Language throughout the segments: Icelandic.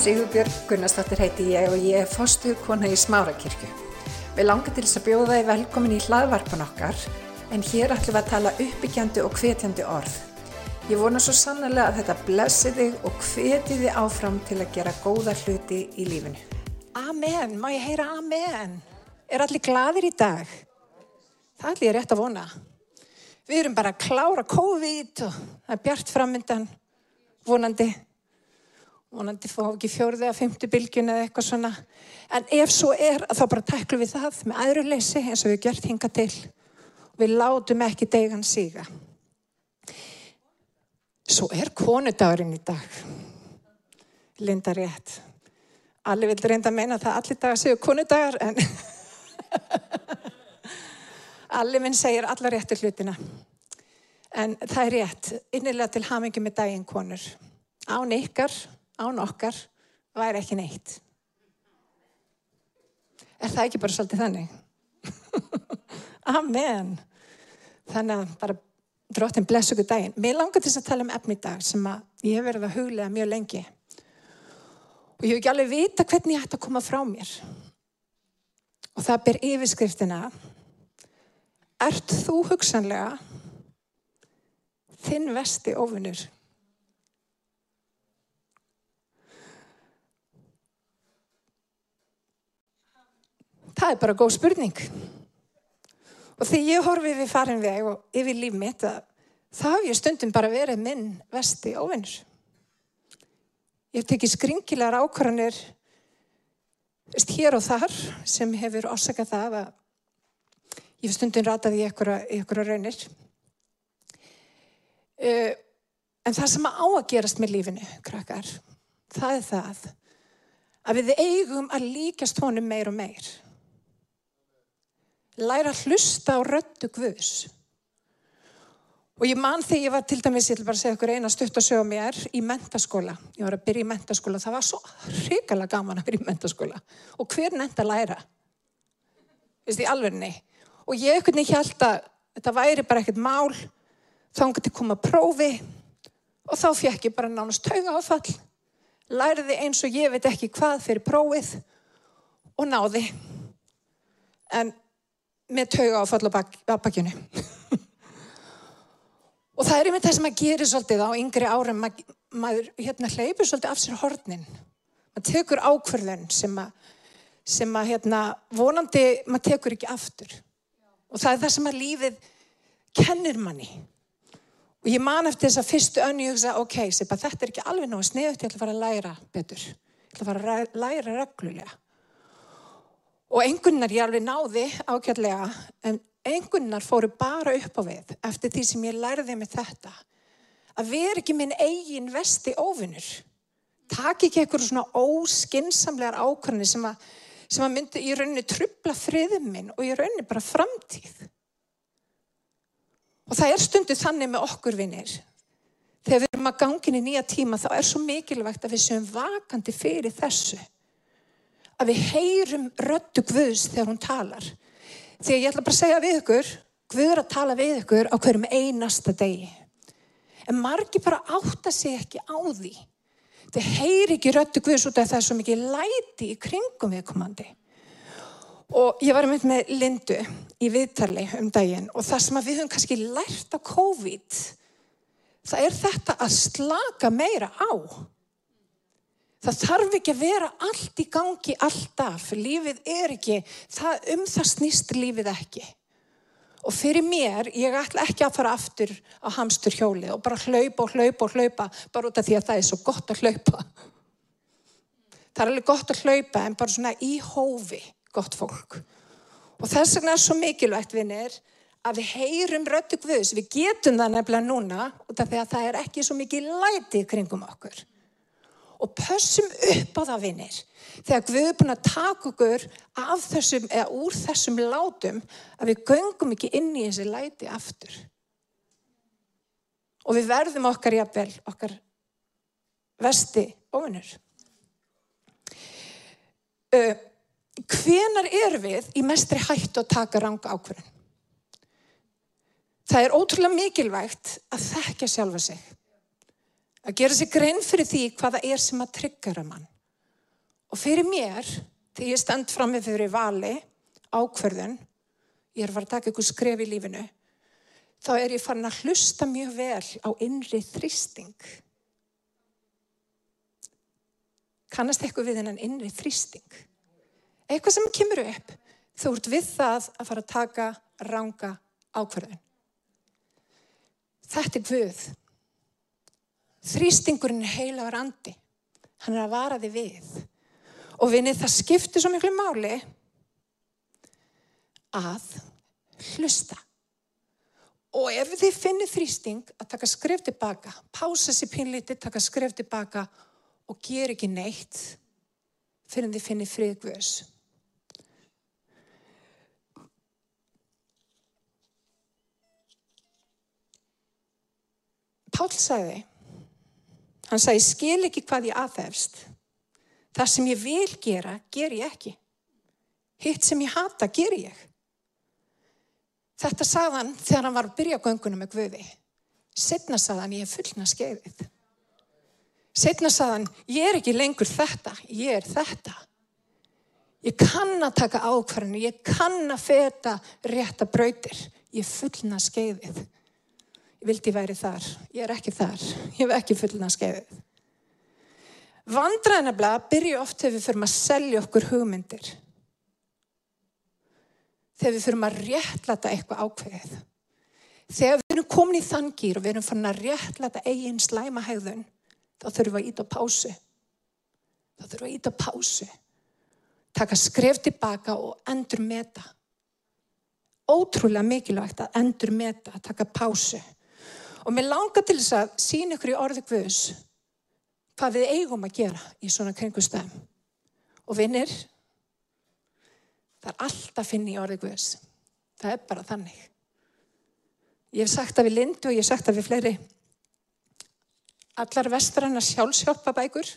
Sigurbjörg Gunnarsdóttir heiti ég og ég er fostuð kona í Smárakirkju. Við langar til þess að bjóða þið velkomin í hlaðvarpan okkar en hér ætlum við að tala uppbyggjandi og hvetjandi orð. Ég vona svo sannlega að þetta blessi þig og hveti þið áfram til að gera góða hluti í lífinu. Amen, má ég heyra amen. Er allir gladir í dag? Það allir er rétt að vona. Við erum bara að klára COVID og það er bjart framöndan, vonandi. Vonandi fá ekki fjórði að fymtu bylgjun eða eitthvað svona. En ef svo er, þá bara tæklum við það með aðruleysi eins og við gjört hinga til. Við látum ekki degan síga. Svo er konudagurinn í dag. Linda rétt. Allir vil reynda að meina að það allir dagar séu konudagar en allir minn segir allar réttu hlutina. En það er rétt, innilega til hamingi með daginn konur. Án ykkar, án okkar, væri ekki neitt. Er það ekki bara svolítið þannig? Amen. Þannig að bara drottin bless okkur daginn. Mér langar til að tala um efni í dag sem ég hef verið að huglega mjög lengi. Og ég hef ekki alveg vita hvernig ég ætti að koma frá mér. Og það ber yfirskriftina Ert þú hugsanlega þinn vesti ofunur? Það er bara góð spurning. Og þegar ég horfi við farin veg og yfir líf mitt að það haf ég stundum bara verið minn vesti ofunur. Ég hef tekið skringilegar ákvarðanir hér og þar sem hefur orsakað það að ég hef stundum rataði í einhverja raunir. Uh, en það sem á að gerast með lífinu, krakkar, það er það að við eigum að líkast honum meir og meir. Læra að hlusta á röndu guðs. Og ég man þegar ég var til dæmis, ég ætla bara segja ykkur eina stutt að sögja mér í mentaskóla. Ég var að byrja í mentaskóla, það var svo hrikalega gaman að byrja í mentaskóla. Og hver nefnd að læra? Vist ég alveg nei. Og ég ekkert nefndi held að þetta væri bara ekkert mál, þá hann geti koma að prófi og þá fekk ég bara nánast tauga áfall, læriði eins og ég veit ekki hvað fyrir prófið og náði. En með tauga áfall á bak, bakkjunni. Og það er einmitt það sem að gera svolítið á yngri árum, maður, maður hérna, hleypur svolítið af sér hornin. Maður tekur ákverðun sem að, sem að hérna, vonandi maður tekur ekki aftur. Og það er það sem að lífið kennir manni. Og ég man eftir þess að fyrstu önni ég hugsa, ok, þetta er ekki alveg náðu sniðut, ég ætla að fara að læra betur. Ég ætla að fara að læra reglulega. Og engunnar ég alveg náði ákjörlega, en engunnar fóru bara upp á við eftir því sem ég lærði með þetta. Að vera ekki minn eigin vesti óvinnur takk ekki eitthvað svona óskinsamlegar ákvörni sem að, sem að myndi í rauninni trubla friðum minn og í rauninni bara framtíð. Og það er stundu þannig með okkur vinnir þegar við erum að gangin í nýja tíma þá er svo mikilvægt að við séum vakandi fyrir þessu að við heyrum röttu Guðs þegar hún talar að ég ætla bara að segja við ykkur, Guður að tala við ykkur á hverjum einasta degi. En margi bara átta sig ekki á því. Þau heyri ekki röttu Guðs út af það er svo mikið læti í kringum viðkomandi. Og ég var með með Lindu í viðtali um daginn og það sem við höfum kannski lært á COVID, það er þetta að slaka meira á. Það þarf ekki að vera allt í gangi alltaf. Lífið er ekki, það, um það snýst lífið ekki. Og fyrir mér, ég ætla ekki að fara aftur á hamstur hjóli og bara hlaupa og hlaupa og hlaupa bara út af því að það er svo gott að hlaupa. Það er alveg gott að hlaupa en bara svona í hófi gott fólk. Og þess vegna er svo mikilvægt vinnir að við heyrum röttu guðs. Við getum það nefnilega núna út af því að það er ekki svo mikið læti kringum okkur og pössum upp á það vinnir þegar Guð er búin að taka okkur af þessum, eða úr þessum látum að við göngum ekki inn í þessi læti aftur. Og við verðum okkar jafnvel, okkar vesti ofinur uh, hvenar er við í mestri hættu að taka ranga ákvörðun? Það er ótrúlega mikilvægt að þekka sjálfa sig að gera sig grein fyrir því hvaða er sem að tryggjara mann Og fyrir mér, þegar ég stend fram með fyrir vali, ákverðun, ég er að fara að taka ykkur skref í lífinu, þá er ég farin að hlusta mjög vel á innri þrýsting. Kannast eitthvað við hennan innri þrýsting? Eitthvað sem kemur upp, þú ert við það að fara að taka ranga ákverðun. Þetta er Guð. Þrýstingurinn er heilagar andi. Hann er að vara þig við. Og vinið það skiptir svo miklu máli að hlusta. Og ef þið finnir þrýsting að taka skref tilbaka, pása sér pínlítið, taka skref tilbaka og gera ekki neitt fyrir þið finnir friðgvöðs. Pál sagði, hann sagði, skil ekki hvað ég aðefst. Það sem ég vil gera, ger ég ekki. Hitt sem ég hata, ger ég. Þetta sagðan þegar hann var að byrja göngunum með Guði. Setna sagðan, ég er fullna skeiðið. Setna sagðan, ég er ekki lengur þetta, ég er þetta. Ég kann að taka ákvarðinu, ég kann að feta rétta brautir, ég er fullna skeiðið. Ég vildi væri þar, ég er ekki þar, ég hef ekki fullna skeiðið. Vandræðinabla byrju oft þegar við fyrir að selja okkur hugmyndir. Þegar við fyrir að réttlata eitthvað ákveðið. Þegar við erum komin í þann gýr og við erum fann að réttlata eigin slæmahægðun, þá þurfum við að íta á pásu. Þá þurfum við að íta á pásu. Taka skref tilbaka og endur meta. Ótrúlega mikilvægt að endur meta, að taka pásu. Og mér langar til þess að sína ykkur í orði Guðs hvað við eigum að gera í svona kringustæðum. Og vinnir, það er alltaf að finna í orði Guðs. Það er bara þannig. Ég hef sagt það við Lindu og ég hef sagt það við fleiri. Allar vestrannar sjálfsjálpa bækur,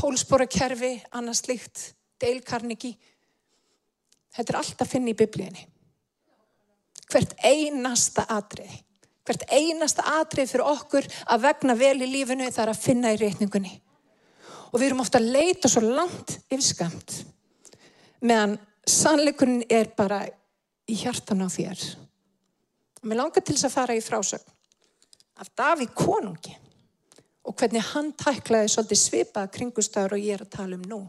tólspóra kerfi, annars líkt, deilkarniki. Þetta er alltaf að finna í biblíðinni hvert einasta atrið. Hvert einasta atrið fyrir okkur að vegna vel í lífinu það er að finna í reyningunni. Og við erum ofta að leita svo langt yfirskamt meðan sannleikurinn er bara í hjartan á þér. Og mér langar til þess að fara í frásögn af Davík konungi og hvernig hann tæklaði svolítið svipaða kringustöður og ég er að tala um nú.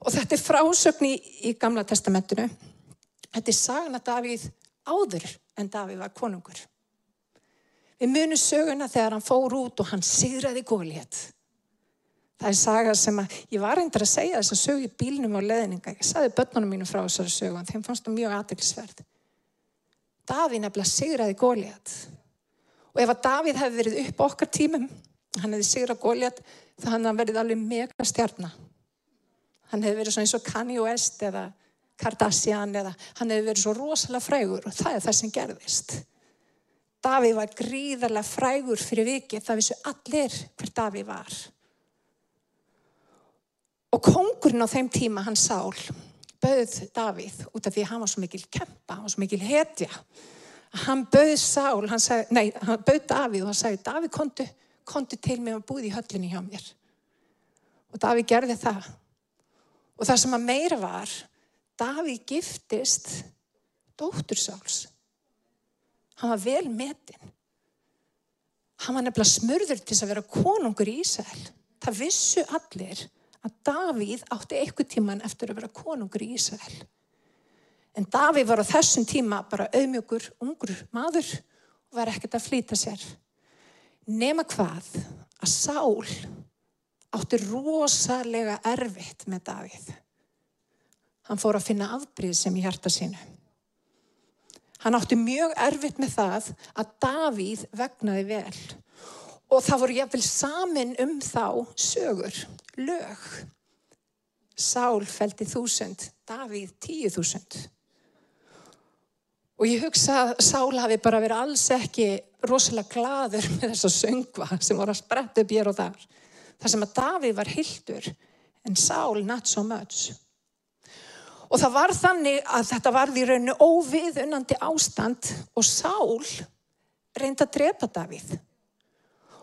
Og þetta er frásögn í, í Gamla testamentinu Þetta er sagan að Davíð áður en Davíð var konungur. Við munum söguna þegar hann fór út og hann sigraði góliðt. Það er saga sem að, ég var reyndar að segja þess að sögu í bílnum á leðninga. Ég saði börnunum mínum frá þessari sögu en þeim fannst það mjög aðeinsverð. Davíð nefnilega sigraði góliðt. Og ef að Davíð hefði verið upp okkar tímum, hann hefði sigrað góliðt, þá hann hefði verið alveg mega stjarnar. Hann hefði verið svona eins og Kanye West eða Kardashian eða hann hefur verið svo rosalega frægur og það er það sem gerðist. Davíð var gríðarlega frægur fyrir vikið, það vissu allir hver Davíð var. Og kongurinn á þeim tíma, hann Sál, bauð Davíð út af því að hann var svo mikil kempa, hann var svo mikil hetja. Hann bauð Sál, hann, sag, nei, hann bauð Davíð og hann sagði, Davíð kontu, kontu til mig og búði í höllinni hjá mér. Og Davíð gerði það. Og það sem að meira var, Davíð giftist dóttursáls. Hann var vel metin. Hann var nefnilega smurður til að vera konungur í Ísæl. Það vissu allir að Davíð átti eitthvað tíman eftir að vera konungur í Ísæl. En Davíð var á þessum tíma bara auðmjögur, ungur maður og var ekkert að flýta sér. Nema hvað að Sál átti rosalega erfitt með Davíð. Hann fór að finna afbríð sem í hjarta sínu. Hann átti mjög erfitt með það að Davíð vegnaði vel. Og það voru jáfnvel samin um þá sögur, lög. Sál fælti þúsund, Davíð tíu þúsund. Og ég hugsa að Sál hafi bara verið alls ekki rosalega gladur með þessa söngva sem voru að spretta upp hér og þar. Það sem að Davíð var hildur en Sál not so much. Og það var þannig að þetta var í rauninu óviðunandi ástand og Sál reyndi að drepa Davíð.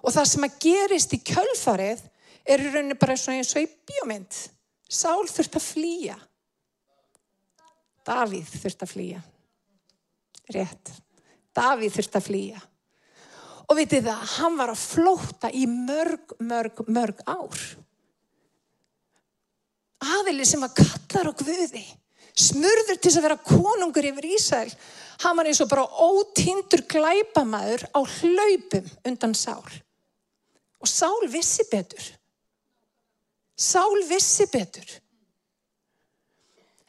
Og það sem að gerist í kjölfarið er í rauninni bara eins og í bíómynd. Sál þurft að flýja. Davíð þurft að flýja. Rétt. Davíð þurft að flýja. Og vitið það, hann var að flóta í mörg, mörg, mörg ár. Aðili sem var kallar á Guði, smurður til að vera konungur yfir Ísæl, hann var eins og bara ótindur glæpamæður á hlaupum undan Sál. Og Sál vissi betur. Sál vissi betur.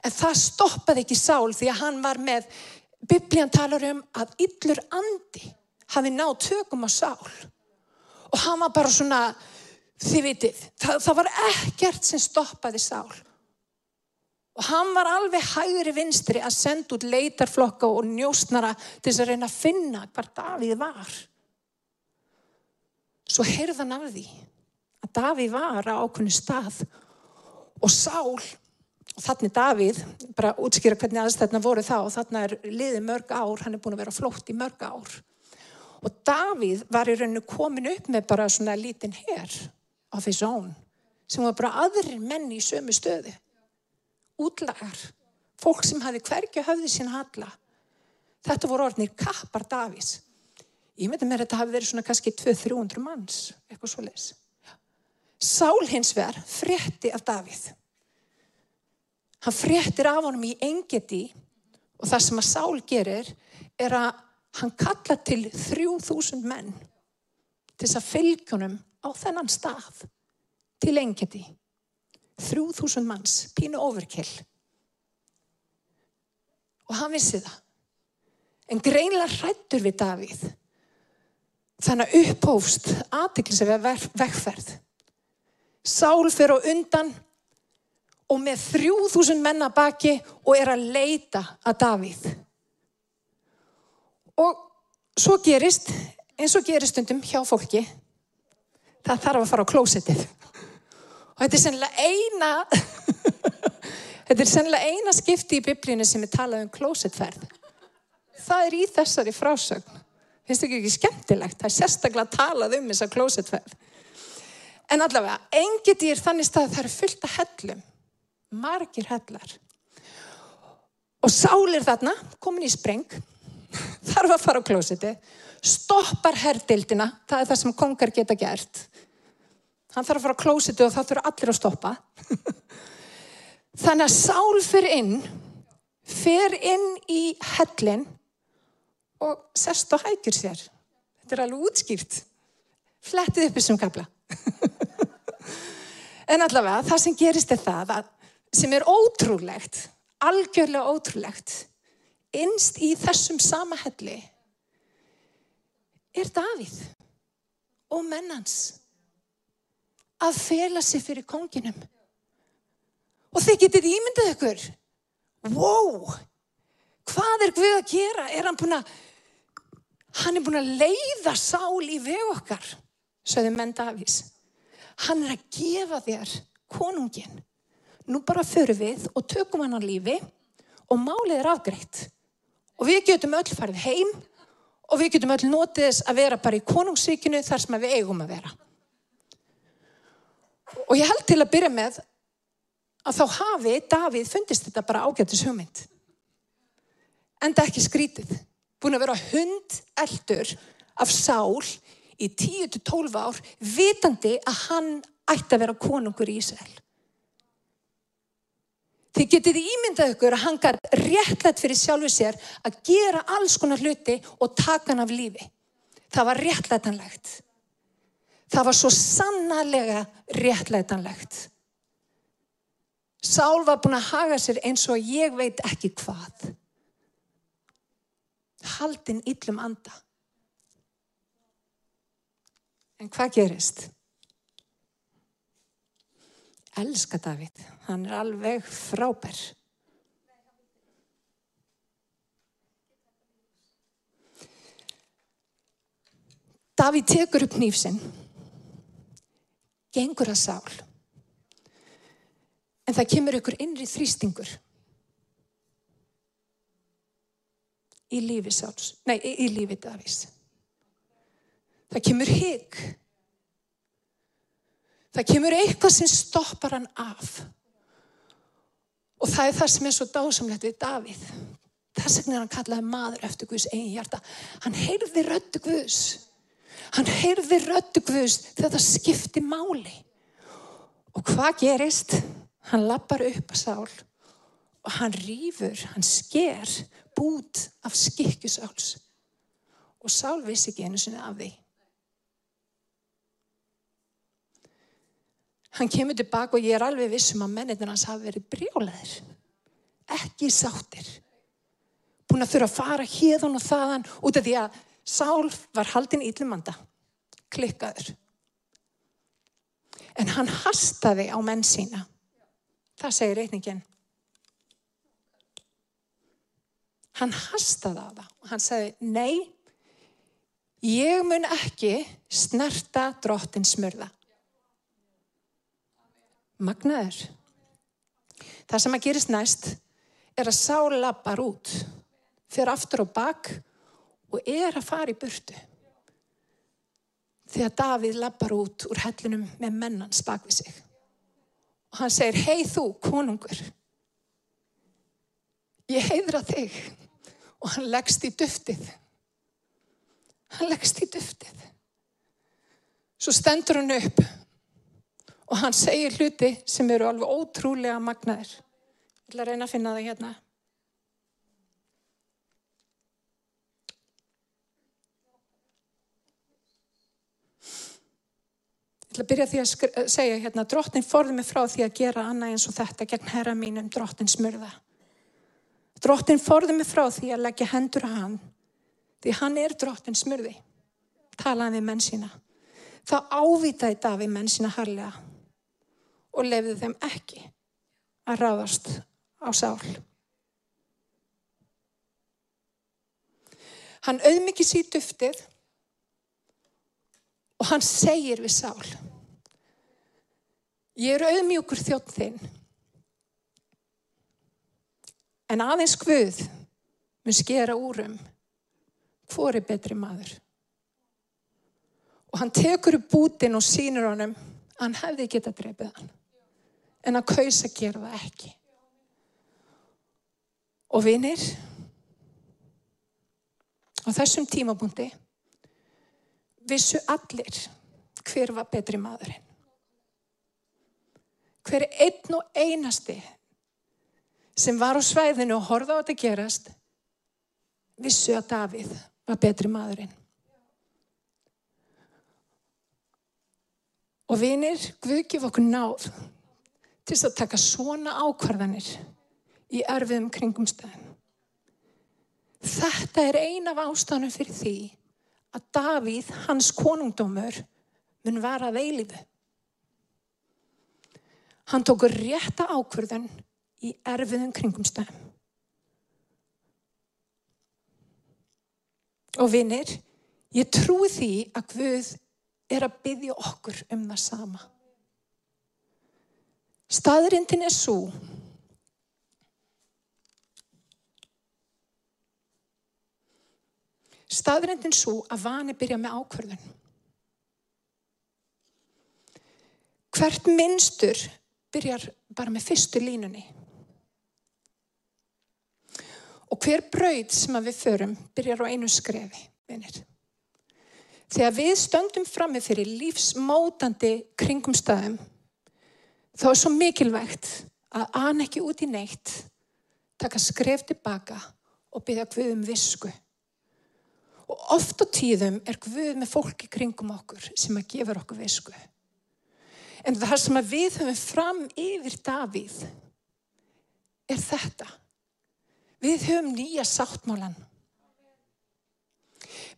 En það stoppaði ekki Sál því að hann var með, biblían talar um að yllur andi hafi náð tökum á Sál. Og hann var bara svona, þið vitið, það, það var ekkert sem stoppaði Sál. Og hann var alveg hægri vinstri að senda út leitarflokka og njóstnara til þess að reyna að finna hvað Davíð var. Svo heyrðan af því að Davíð var á ákunni stað og Sál, og þannig Davíð, bara útskýra hvernig aðstæðna voru þá, þannig er liðið mörg ár, hann er búin að vera flótt í mörg ár. Og Davíð var í rauninu komin upp með bara svona lítinn herr of his own, sem var bara aðrir menni í sömu stöðu. Útlagar, fólk sem hafi hverju höfði sín halla. Þetta voru orðnir kappar Davíðs. Ég myndi mér að þetta hafi verið svona kannski 200-300 manns, eitthvað svo leis. Sál hins vegar frétti af Davíð. Hann fréttir af honum í engeti og það sem að Sál gerir er að hann kalla til 3000 menn til þess að fylgjónum á þennan stað til engeti. 3000 manns, pínu overkill. Og hann vissi það. En greinlega hrættur við Davíð. Þannig að upphófst aðtiklis að vera vegferð. Sál fyrir á undan og með 3000 menna baki og er að leita að Davíð. Og svo gerist, eins og gerist stundum hjá fólki, það þarf að fara á klósettið. Og þetta er sennilega eina, þetta er sennilega eina skipti í biblíinu sem er talað um klósettferð. Það er í þessari frásögn. Finnst þetta ekki skemmtilegt? Það er sérstaklega talað um þessa klósettferð. En allavega, engi dýr þannig stað það eru fullt af hellum. Margir hellar. Og sálir þarna, komin í spreng, þarf að fara á klósiti, stoppar herrdildina, það er það sem kongar geta gert. Hann þarf að fara á klósiti og það þurfa allir að stoppa. Þannig að sál fyrir inn, fyrir inn í hellin og sest og hækjur sér. Þetta er alveg útskýrt. Flettið upp þessum kapla. en allavega, það sem gerist er það að, sem er ótrúlegt, algjörlega ótrúlegt, innst í þessum sama helli er Davíð og mennans að fela sig fyrir konginum. Og þið getið ímyndið ykkur, wow, hvað er Guð að gera? Er hann búin að, hann er búin að leiða sál í veg okkar, sögðu menn Davís. Hann er að gefa þér konungin. Nú bara förum við og tökum hann á lífi og málið er afgreitt. Og við getum öll farið heim og við getum öll notið þess að vera bara í konungsvíkinu þar sem við eigum að vera. Og ég held til að byrja með að þá hafi Davíð fundist þetta bara ágættis hugmynd. En það ekki skrítið. Búin að vera hund eldur af sál í 10-12 ár vitandi að hann ætti að vera konungur í Ísrael. Þið getið ímyndað ykkur að hann gætt réttlætt fyrir sjálfu sér að gera alls konar hluti og taka hann af lífi. Það var réttlætanlegt. Það var svo sannarlega réttlætanlegt. Sál var búin að haga sér eins og ég veit ekki hvað. Haldinn yllum anda. En hvað gerist? Elska David, hann er alveg frábær. David tekur upp nýfsinn, gengur að sál. En það kemur ykkur innri þrýstingur í lífi sáls, nei, í lífi Davids. Það kemur higg Það kemur eitthvað sem stoppar hann af. Og það er það sem er svo dásamlegt við Davíð. Þess vegna er hann kallaði maður eftir Guðs eigin hjarta. Hann heyrði röttu Guðs. Hann heyrði röttu Guðs þegar það skipti máli. Og hvað gerist? Hann lappar upp að sál og hann rýfur, hann sker bút af skikkusáls. Og sál vissi ekki einu sinni af því. Hann kemur tilbaka og ég er alveg vissum að mennirna hans hafi verið brjólaðir. Ekki sáttir. Búin að þurfa að fara hérðan og þaðan út af því að Sál var haldin íllumanda. Klikkaður. En hann hastaði á menn sína. Það segir reyningin. Hann hastaði á það og hann sagði, nei, ég mun ekki snerta drottin smurða magnaður. Það sem að gerist næst er að sá lappar út, fyrir aftur og bak og er að fara í burtu. Þegar Davíð lappar út úr hellinum með mennans bak við sig. Og hann segir, hei þú, konungur, ég heiðra þig. Og hann leggst í duftið. Hann leggst í duftið. Svo stendur hann upp og hann segir hluti sem eru alveg ótrúlega magnaðir. Ég ætla að reyna að finna það hérna. Ég ætla að byrja því að segja hérna, drottin forði mig frá því að gera annað eins og þetta gegn herra mínum, drottin smurða. Drottin forði mig frá því að leggja hendur á hann, því hann er drottin smurði. Talaði við menn sína. Það ávitaði Daví menn sína harlega og lefði þeim ekki að ráðast á sál. Hann auðmikið síð duftið og hann segir við sál ég er auðmjúkur þjótt þinn en aðeins Guð mun skera úrum hvor er betri maður og hann tekur upp bútin og sínur honum hann hefði getað drefið hann en að kausa gera það ekki. Og vinir, á þessum tímabúndi vissu allir hver var betri maðurinn. Hver einn og einasti sem var á svæðinu og horða á þetta gerast vissu að Davíð var betri maðurinn. Og vinir, Guð gif okkur náð til að taka svona ákvarðanir í erfiðum kringumstæðin. Þetta er ein af ástæðanum fyrir því að Davíð, hans konungdómur, mun vara að eilifu. Hann tókur rétta ákvarðan í erfiðum kringumstæðin. Og vinnir, ég trúi því að Guð er að byggja okkur um það sama. Staðrindin er svo Staðrindin svo að vani byrja með ákverðun. Hvert minnstur byrjar bara með fyrstu línunni. Og hver brauð sem við förum byrjar á einu skrefi, vinir. Þegar við stöndum frammi fyrir lífsmótandi kringumstæðum þá er svo mikilvægt að an ekki út í neitt, taka skref tilbaka og byggja Guð um visku. Og oft á tíðum er Guð með fólki kringum okkur sem að gefa okkur visku. En það sem við höfum fram yfir Davíð er þetta. Við höfum nýja sáttmálan.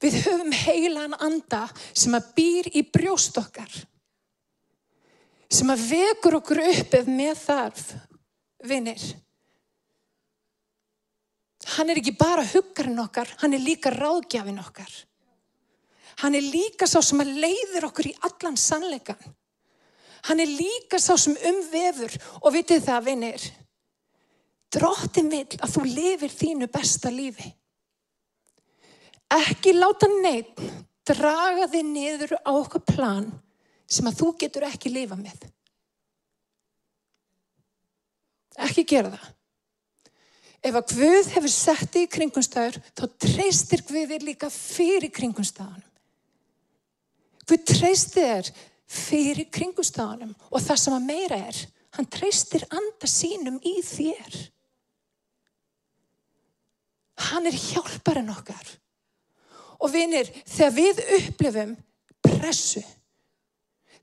Við höfum heilan anda sem að býr í brjóst okkar sem að vekur okkur upp ef með þarf, vinnir. Hann er ekki bara huggarinn okkar, hann er líka ráðgjafinn okkar. Hann er líka sá sem að leiðir okkur í allan sannleikan. Hann er líka sá sem umvefur og vitið það, vinnir. Dróttin vil að þú lifir þínu besta lífi. Ekki láta neitt draga þig niður á okkur plan sem að þú getur ekki lifa með. Ekki gera það. Ef að Guð hefur sett í kringumstæður, þá treystir Guð þér líka fyrir kringumstæðanum. Guð treystir þér fyrir kringumstæðanum og það sem að meira er, hann treystir anda sínum í þér. Hann er hjálparinn okkar. Og vinir, þegar við upplifum pressu,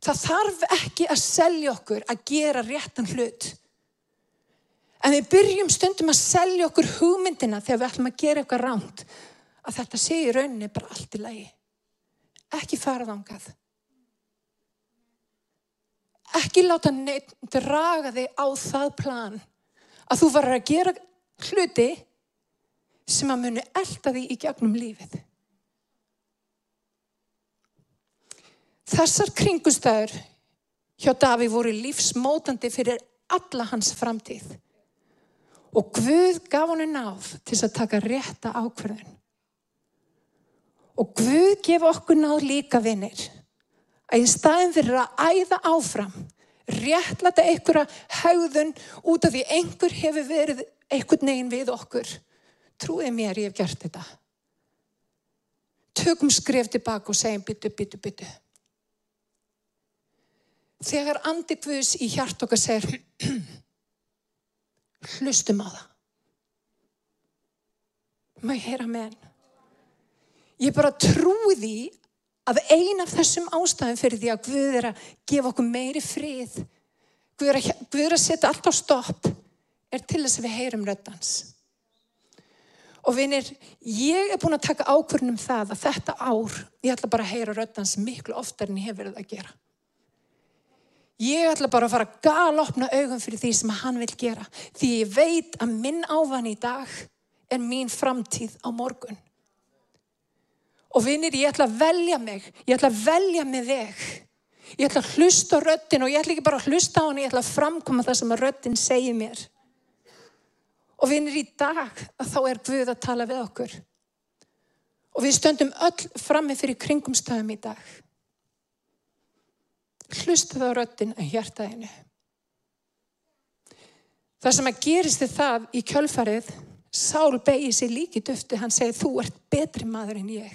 það þarf ekki að selja okkur að gera réttan hlut. En við byrjum stundum að selja okkur hugmyndina þegar við ætlum að gera eitthvað ránt. Að þetta sé í rauninni bara allt í lagi. Ekki farað ángað. Ekki láta neitt draga þig á það plan að þú varar að gera hluti sem að muni elda þig í gegnum lífið. Þessar kringustæður hjá Daví voru lífsmótandi fyrir alla hans framtíð. Og Guð gaf henni náð til að taka rétta ákverðin. Og Guð gef okkur náð líka vinnir. Að í staðin fyrir að æða áfram, réttlata einhverja haugðun út af því einhver hefur verið einhvern negin við okkur. Trúið mér, ég hef gert þetta. Tökum skref tilbaka og segjum byttu, byttu, byttu. Þegar andi Guðs í hjart okkar segir hlustum á það. Ég heyra með henn? Ég bara trúi því að ein af þessum ástæðum fyrir því að Guð er að gefa okkur meiri frið, Guð er að, Guð er að setja allt á stopp, er til þess að við heyrum röddans. Og vinir, ég er búin að taka ákvörnum það að þetta ár, ég ætla bara að heyra röddans miklu oftar en ég hef verið að gera. Ég ætla bara að fara að galopna augum fyrir því sem hann vil gera. Því ég veit að minn ávan í dag er mín framtíð á morgun. Og vinnir, ég ætla að velja mig. Ég ætla að velja mig veg. Ég ætla að hlusta röttin og ég ætla ekki bara að hlusta á hann, ég ætla að framkoma það sem röttin segir mér. Og vinnir, í dag þá er Guð að tala við okkur. Og við stöndum öll frammi fyrir kringumstæðum í dag. Hlusta það á röttin að hjartaðinu. Það sem að gerist þið það í kjölfarið, Sál begið sér líki döfti, hann segið þú ert betri maður en ég.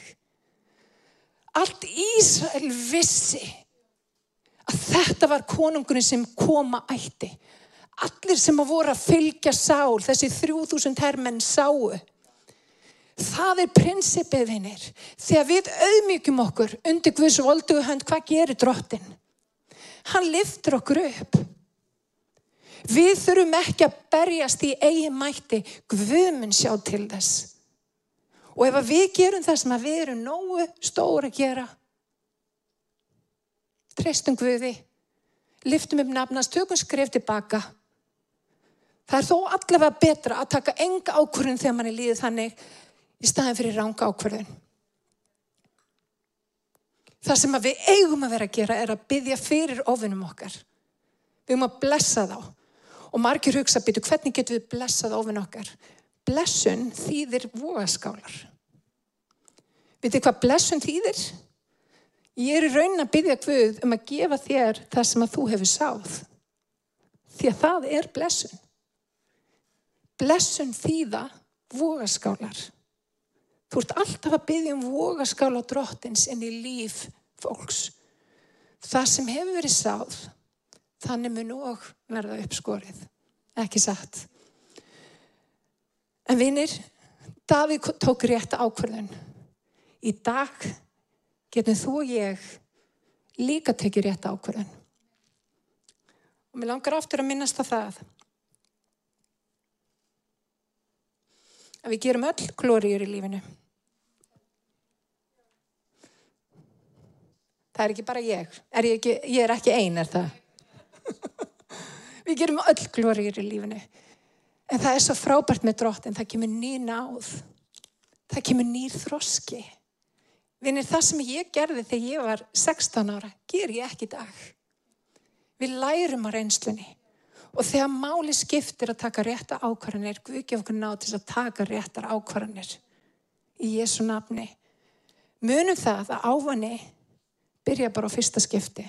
Allt Ísrael vissi að þetta var konungurinn sem koma ætti. Allir sem að voru að fylgja Sál, þessi þrjú þúsund herrmenn sáu. Það er prinsipið vinnir. Þegar við auðmyggjum okkur undir Guðs voldugu hönd, hvað gerir drottin? Hann liftur okkur upp. Við þurfum ekki að berjast í eigin mætti, Guðmun sjá til þess. Og ef við gerum það sem við erum nógu stóra að gera, treystum Guði, liftum upp nafnast, tökum skref tilbaka. Það er þó allavega betra að taka enga ákvörðun þegar mann er líðið þannig í staðin fyrir ranga ákvörðun. Það sem við eigum að vera að gera er að byggja fyrir ofinum okkar. Við eigum að blessa þá. Og margir hugsa, býtu, hvernig getum við blessað ofin okkar? Blessun þýðir vogaskálar. Vitið hvað blessun þýðir? Ég er í raunin að byggja Guð um að gefa þér það sem að þú hefur sáð. Því að það er blessun. Blessun þýða vogaskálar. Þú ert alltaf að byggja um vogaskála drottins inn í líf fólks. Það sem hefur verið sáð þannig mun og verða uppskorið. Ekki satt. En vinir, Davíð tók rétt ákvörðun. Í dag getum þú og ég líka tekið rétt ákvörðun. Og mér langar aftur að minnast á það að við gerum öll glóriður í lífinu. Það er ekki bara ég. Er ég, ekki, ég er ekki ein, er það? Við gerum öll glóriður í lífinu. En það er svo frábært með drottin, það kemur nýr náð. Það kemur nýr þroski. Vinir, það sem ég gerði þegar ég var 16 ára, ger ég ekki í dag. Við lærum á reynslunni. Og þegar máli skiptir að taka rétta ákvarðanir, Guð gef okkur nátt til að taka réttar ákvarðanir í Jésu nafni. Munum það að ávanni byrja bara á fyrsta skipti.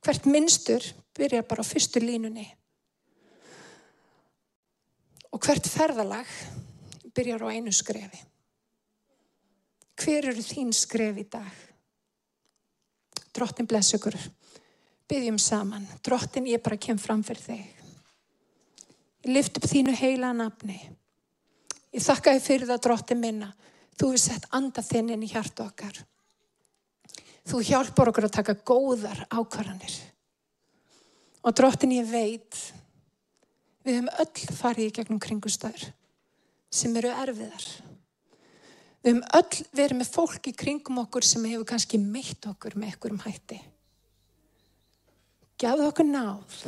Hvert minnstur byrjar bara á fyrstu línunni. Og hvert ferðalag byrjar á einu skrefi. Hver eru þín skref í dag? Drottin bless ykkur. Byggjum saman. Drottin ég bara kem fram fyrir þig. Ég lift upp þínu heila nafni. Ég þakka þið fyrir það drottin minna. Þú hefur sett anda þinn inn í hjarta okkar. Þú hjálpar okkur að taka góðar ákvarðanir. Og drottin ég veit, við hefum öll farið í gegnum kringustöður sem eru erfiðar. Við hefum öll verið með fólk í kringum okkur sem hefur kannski meitt okkur með einhverjum hætti. Gjafðu okkur náð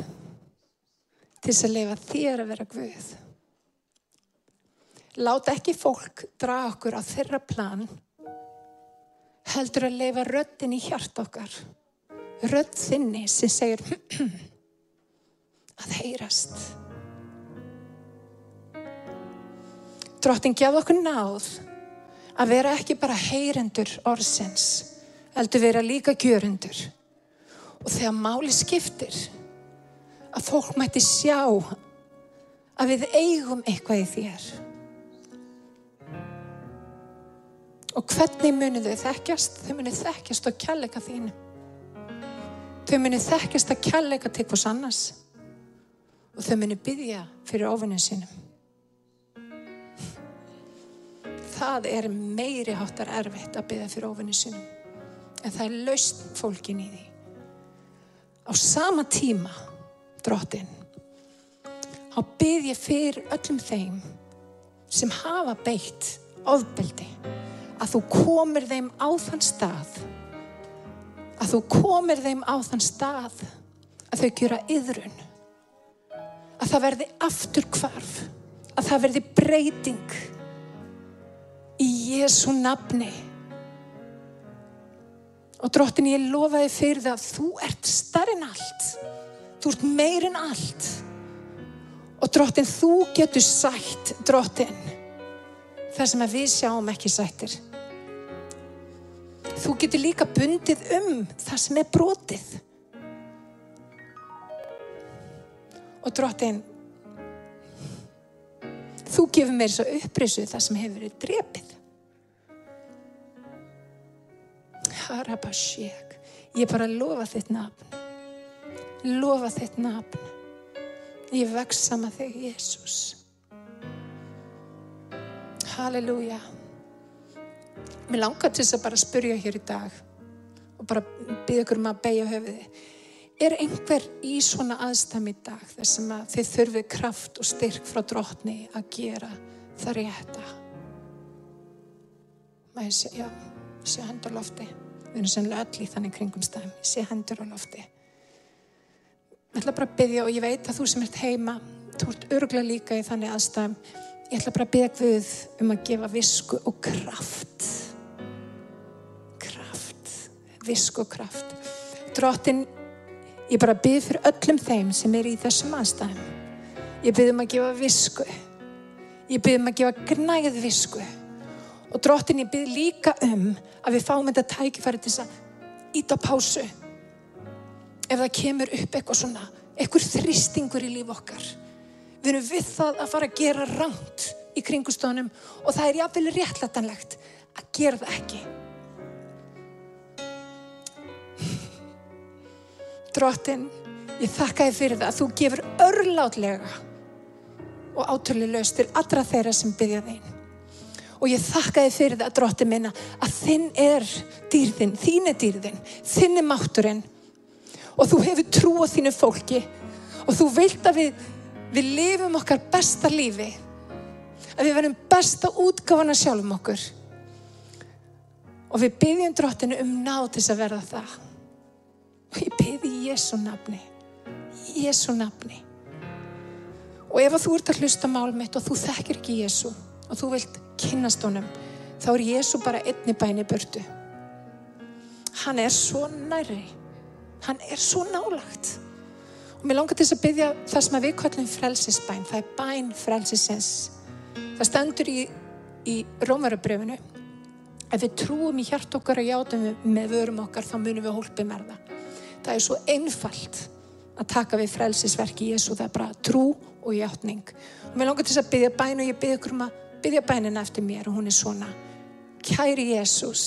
til þess að lifa þér að vera Guð. Láta ekki fólk draga okkur á þeirra plan, heldur að lifa röddin í hjart okkar. Rödd þinni sem segir að heyrast. Drottin gjafðu okkur náð að vera ekki bara heyrendur orðsins, heldur vera líka gjörendur. Og þegar máli skiptir, að fólk mæti sjá að við eigum eitthvað í þér. Og hvernig munið þau þekkjast? Þau munið þekkjast á kjallega þínu. Þau munið þekkjast á kjallega til hvers annars. Og þau munið byggja fyrir ofinnum sínum það er meiri háttar erfitt að byggja fyrir ofinni sinum. En það er laust fólkin í því. Á sama tíma, drottin, þá bygg ég fyrir öllum þeim sem hafa beitt ofbeldi að þú komir þeim á þann stað að þú komir þeim á þann stað að þau gera yðrun að það verði aftur kvarf að það verði breyting í Jésu nafni. Og drottin ég lofaði fyrir það að þú ert starinn allt. Þú ert meirinn allt. Og drottin þú getur sætt drottin það sem við sjáum ekki sættir. Þú getur líka bundið um það sem er brotið. Og drottin Þú gefur mér svo upprisu það sem hefur verið drepið. Harabashek. Ég bara lofa þitt nafn. Lofa þitt nafn. Ég veksa með þig, Jésús. Halleluja. Mér langar til þess að bara spurja hér í dag og bara byggja ykkur um að beigja höfuði. Er einhver í svona aðstæmi í dag þess að þið þurfið kraft og styrk frá drotni að gera það rétta? Maður sé, já, sé hendur lofti. Við erum sannlega öll í þannig kringum stæðum. Ég sé hendur á lofti. Ég ætla bara að byggja og ég veit að þú sem ert heima, þú ert öruglega líka í þannig aðstæðum. Ég ætla bara að byggja Guð um að gefa visku og kraft. Kraft. Visku og kraft. Drottin Ég bara byrð fyrir öllum þeim sem er í þessum aðstæðum. Ég byrð um að gefa visku. Ég byrð um að gefa gnæð visku. Og drottin ég byrð líka um að við fáum þetta tækifæri til að íta pásu. Ef það kemur upp eitthvað svona, eitthvað þristingur í líf okkar. Við erum við það að fara að gera ránt í kringustónum og það er jáfnvel réttlætanlegt að gera það ekki. Drottin, ég þakka þið fyrir það að þú gefur örlátlega og átölulegst til allra þeirra sem byggja þeim. Og ég þakka þið fyrir það, drottin minna, að þinn er dýrðin, þín er dýrðin, þinn er mátturinn og þú hefur trú á þínu fólki og þú vilt að við, við lifum okkar besta lífi, að við verðum besta útgáfana sjálfum okkur og við byggjum drottinu um nátis að verða það. Og ég beði í Jésu nafni. Í Jésu nafni. Og ef þú ert að hlusta mál mitt og þú þekkir ekki Jésu og þú vilt kynast honum, þá er Jésu bara einni bæni börtu. Hann er svo næri. Hann er svo nálagt. Og mér langar til þess að byggja það sem við kallum frelsisbæn. Það er bæn frelsisens. Það stendur í, í Rómarabröfinu. Ef við trúum í hjart okkar og játum með vörum okkar, þá munum við hólpið með það. Er svo einfalt að taka við frelsisverki Jésu. Það er bara trú og hjáttning. Og mér langar til þess að byggja bæn og ég byggja um að byggja bænina eftir mér og hún er svona. Kæri Jésús,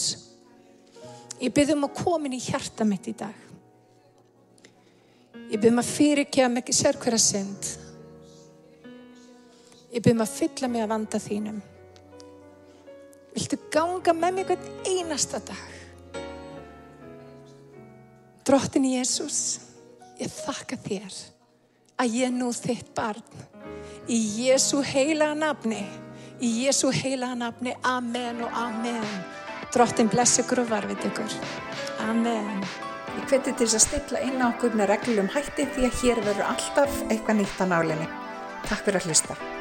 ég byggja um að koma inn í hjarta mitt í dag. Ég byggja um að fyrirgefa mig ekki sér hverja synd. Ég byggja um að fylla mig að vanda þínum. Viltu ganga með mig hvern einasta dag? Drottin Jésús, ég þakka þér að ég nú þitt barn. Í Jésu heilaga nafni, í Jésu heilaga nafni, amen og amen. Drottin bless ykkur og varfið ykkur. Amen. Ég hveti til þess að stilla inn á okkur með reglum hætti því að hér verður alltaf eitthvað nýtt á nálinni. Takk fyrir að hlusta.